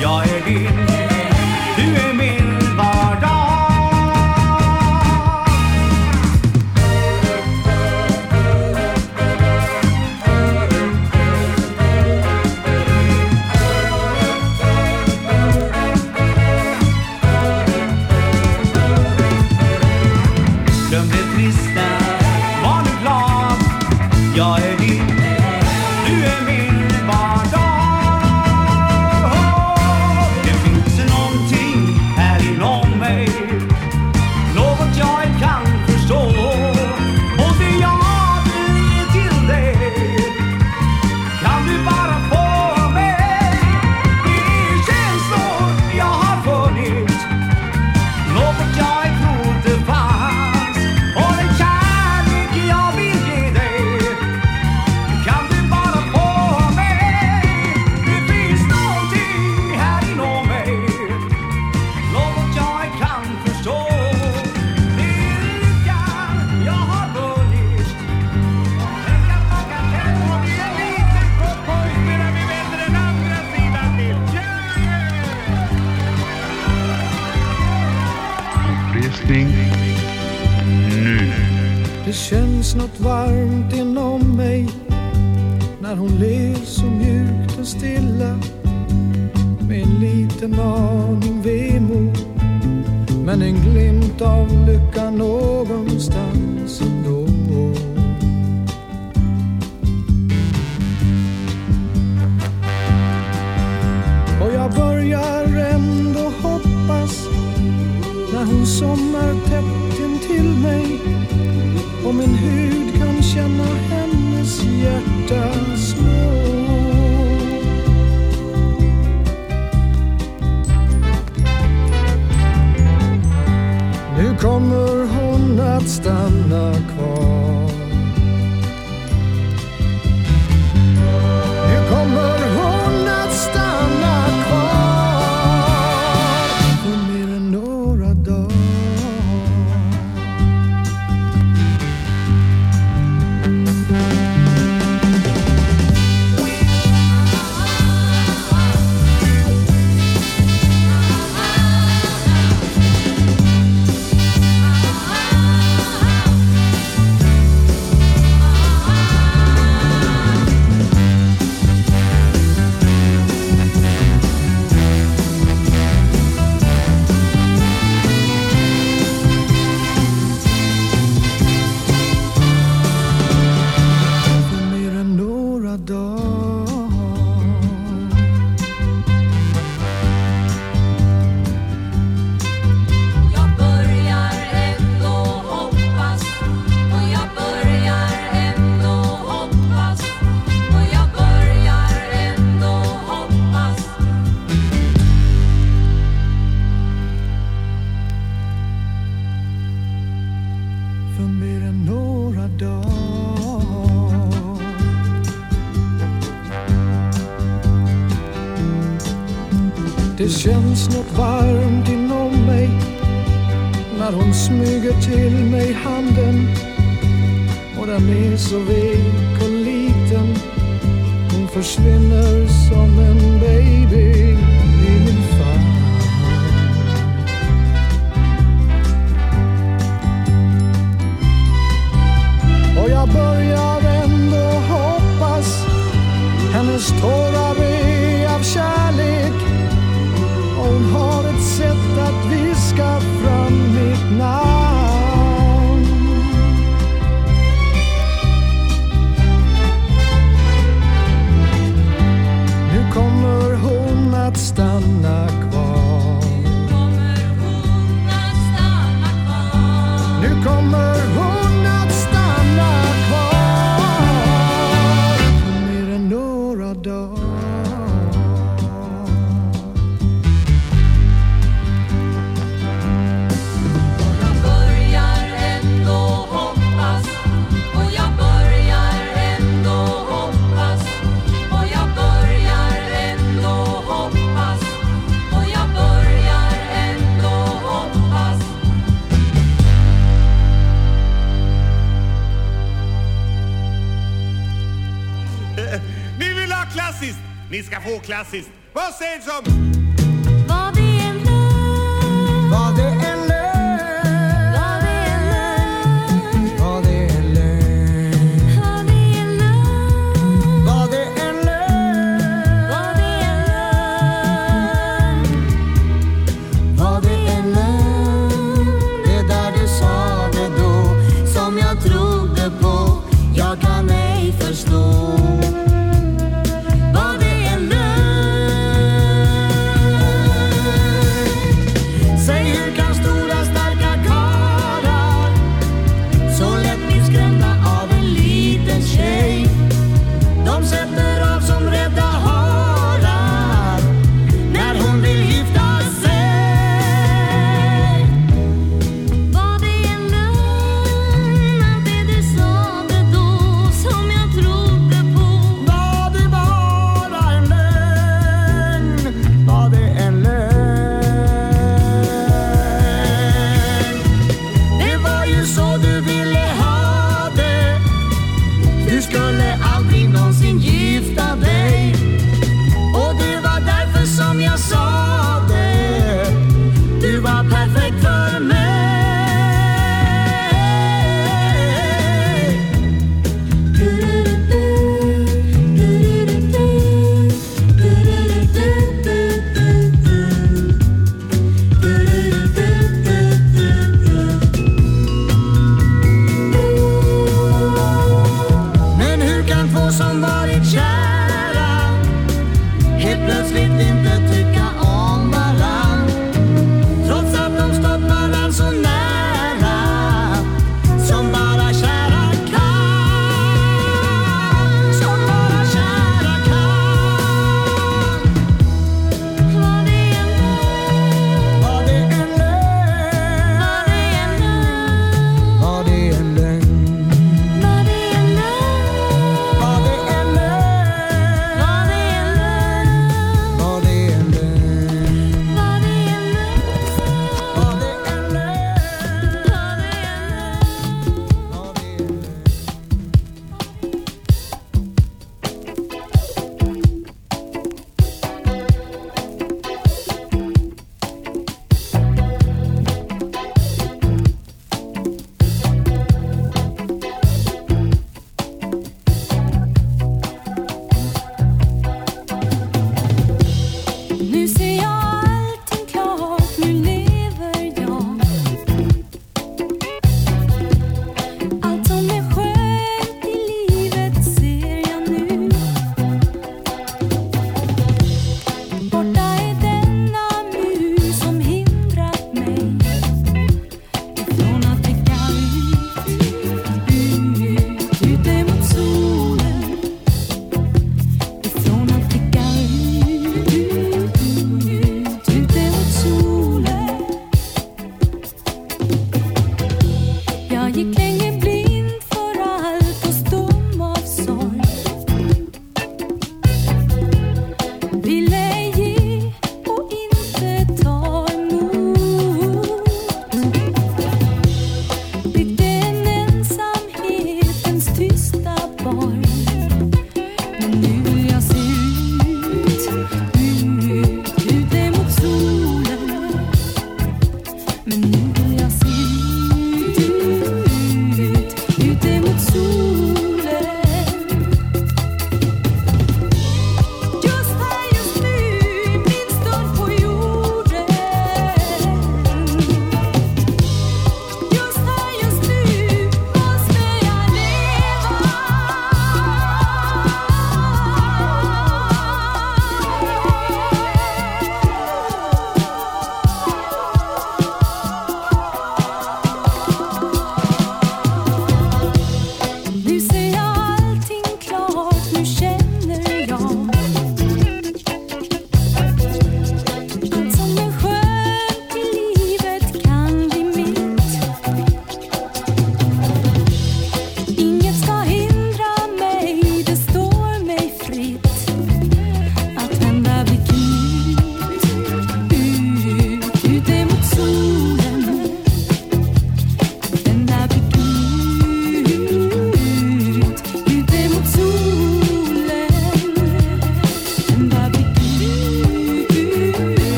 Jag är din några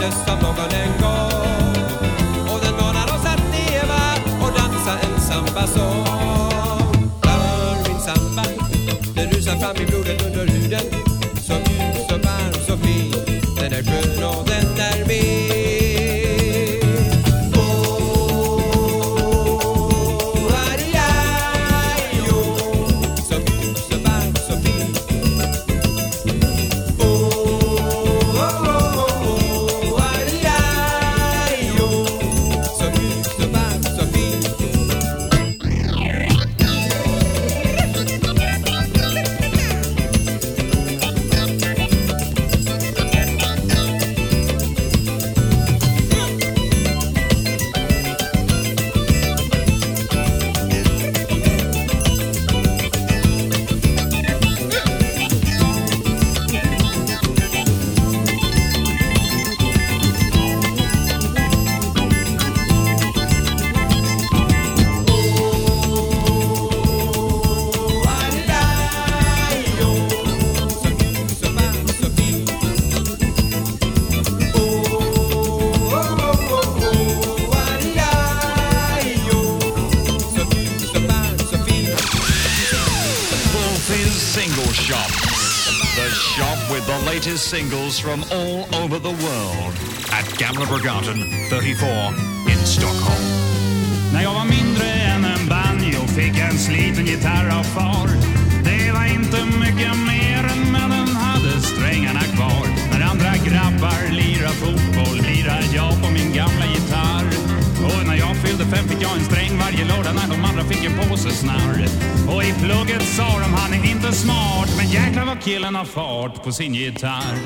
de sa singles from all over the world at Gamla Brigatan 34 in Stockholm. När jag var mindre än en banjo fick jag en sliten gitarr av far. Det var inte mycket mer än men den hade strängarna kvar. När andra grabbar lirar fotboll lirar jag på min gamla fem fick jag en sträng varje lördag när de andra fick en påse snarr. Och i plugget sa de han är inte smart men jäklar vad killen har fart på sin gitarr.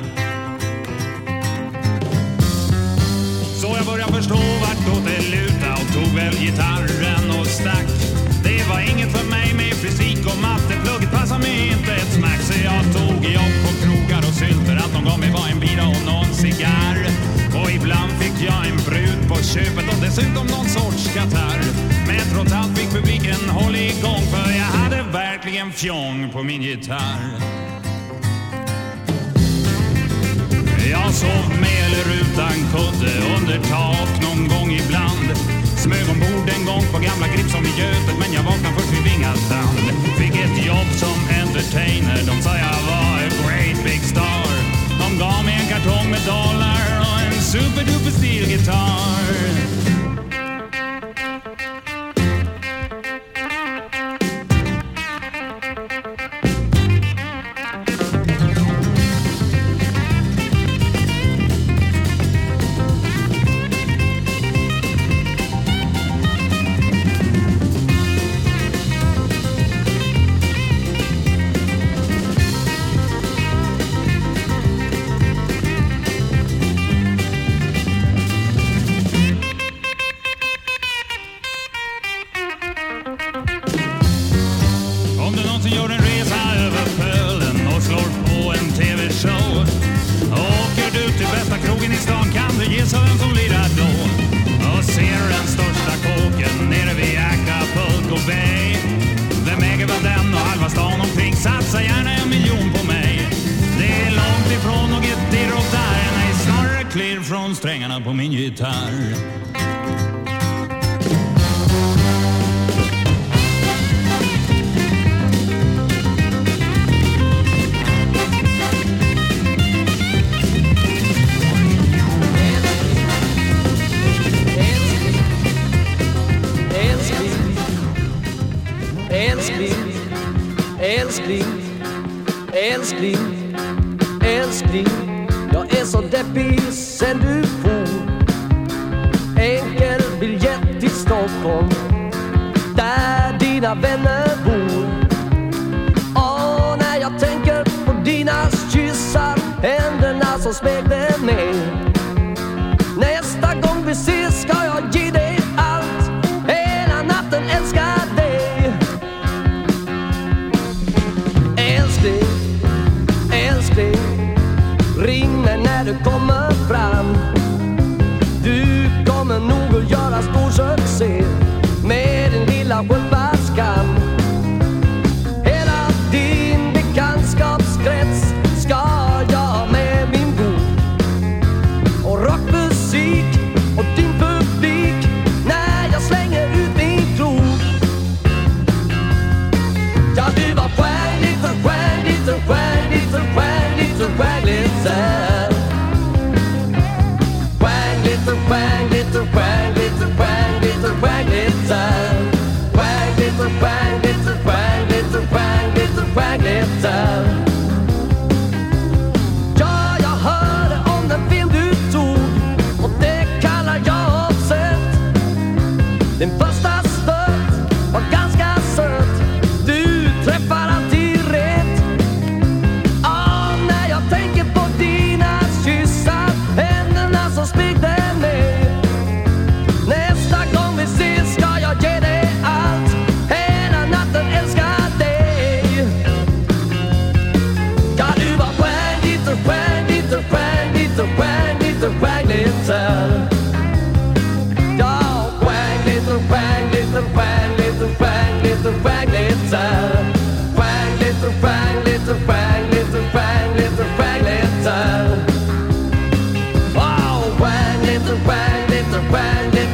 Så jag började förstå vartåt det luta och tog väl gitarren och stack. Det var inget för mig med fysik och matte, plugget passade mig inte ett smack. Så jag tog jobb på krogar och sylter, allt de gav mig var en bira och någon cigarr köpet och dessutom någon sorts katarr. Men trots allt fick publiken hålla igång för jag hade verkligen fjong på min gitarr. Jag sov med eller utan kudde under tak någon gång ibland. Smög ombord en gång på gamla Gripsholm i Götet men jag vaknade först vid Vingasand. Fick ett jobb som entertainer, de sa jag var a great big star. De gav mig en kartong med dollar och en superduper stilgitarr.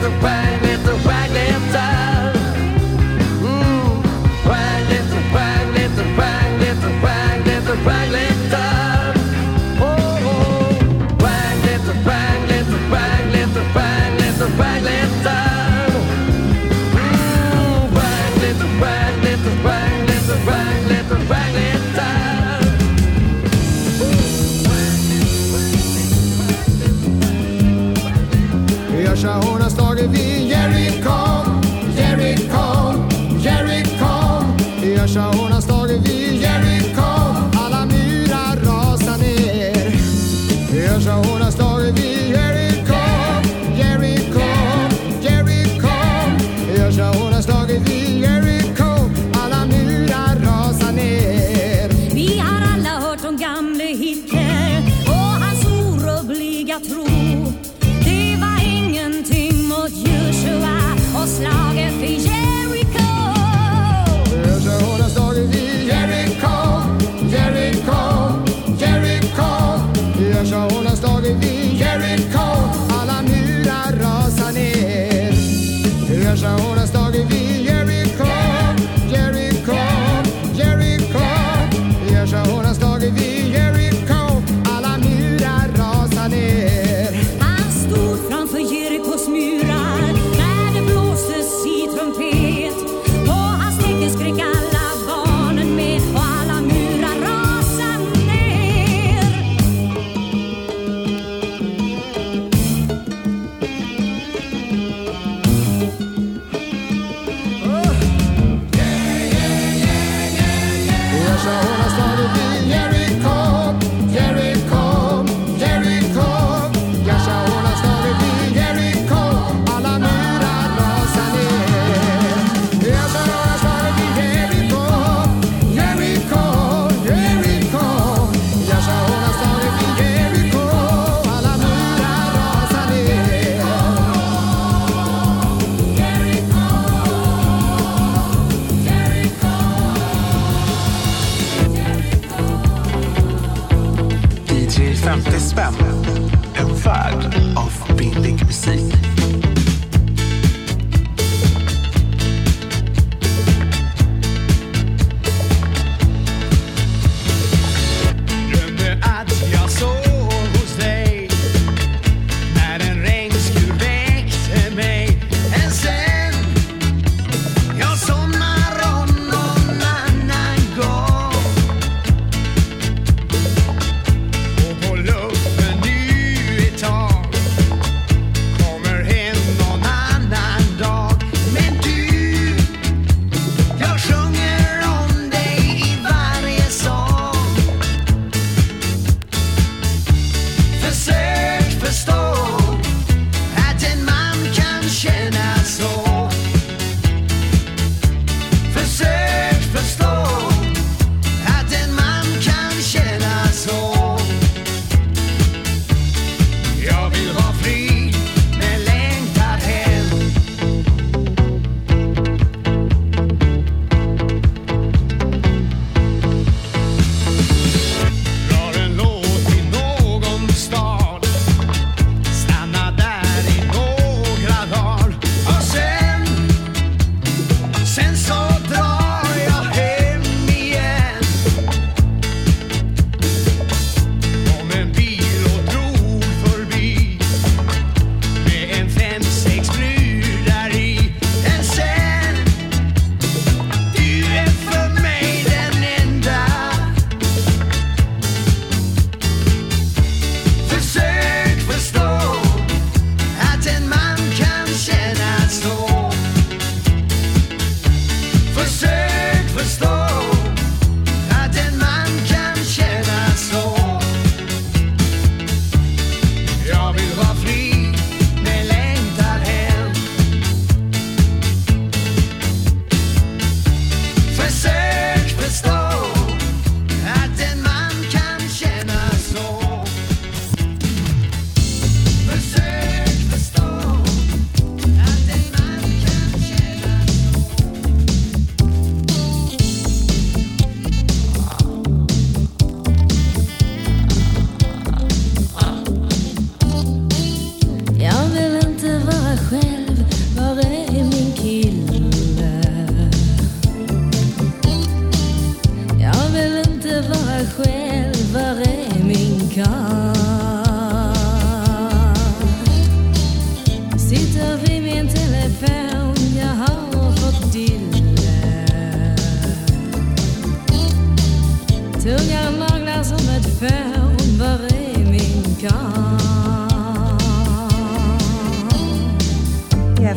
Stjärnligt och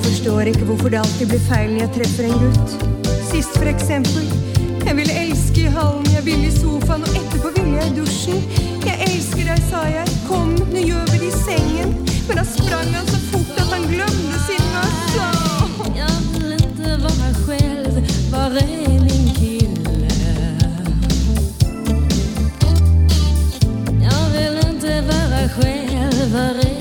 forstår ikke hvorfor det alltid blir feil når jeg treffer en gutt. Sist, for eksempel. Jeg ville elske i hallen, jeg ville i sofaen, og etterpå ville jeg i dusjen. Jeg elsker deg, sa jeg. Kom, nå gjør vi det i sengen. Men da sprang han så fort at han glömde sin mössa. Jag vill inte vara mig själv, var är min kille? Jag vill inte vara själv,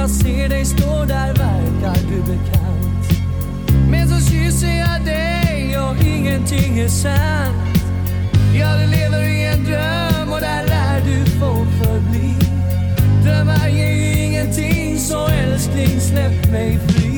jag ser dig stå där verkar du bekant. Men så kysser jag dig och ingenting är sant. Ja, du lever i en dröm och där lär du få förbli. Drömmar ger ju ingenting så älskling släpp mig fri.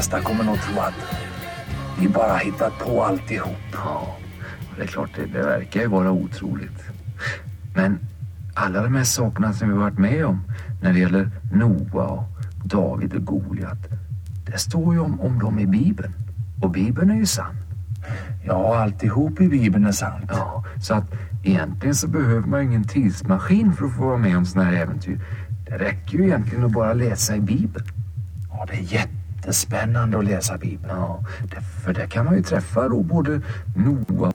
Flesta kommer nog tro att vi bara hittat på alltihop. Ja, det är klart, det, det verkar ju vara otroligt. Men alla de här sakerna som vi varit med om när det gäller Noa och David och Goliat. Det står ju om, om dem i Bibeln. Och Bibeln är ju sann. Ja, alltihop i Bibeln är sant. Ja, så att egentligen så behöver man ju ingen tidsmaskin för att få vara med om sådana här äventyr. Det räcker ju egentligen att bara läsa i Bibeln. Ja, det är jättespännande att läsa Bibeln. Ja, det, för där kan man ju träffa då både Noa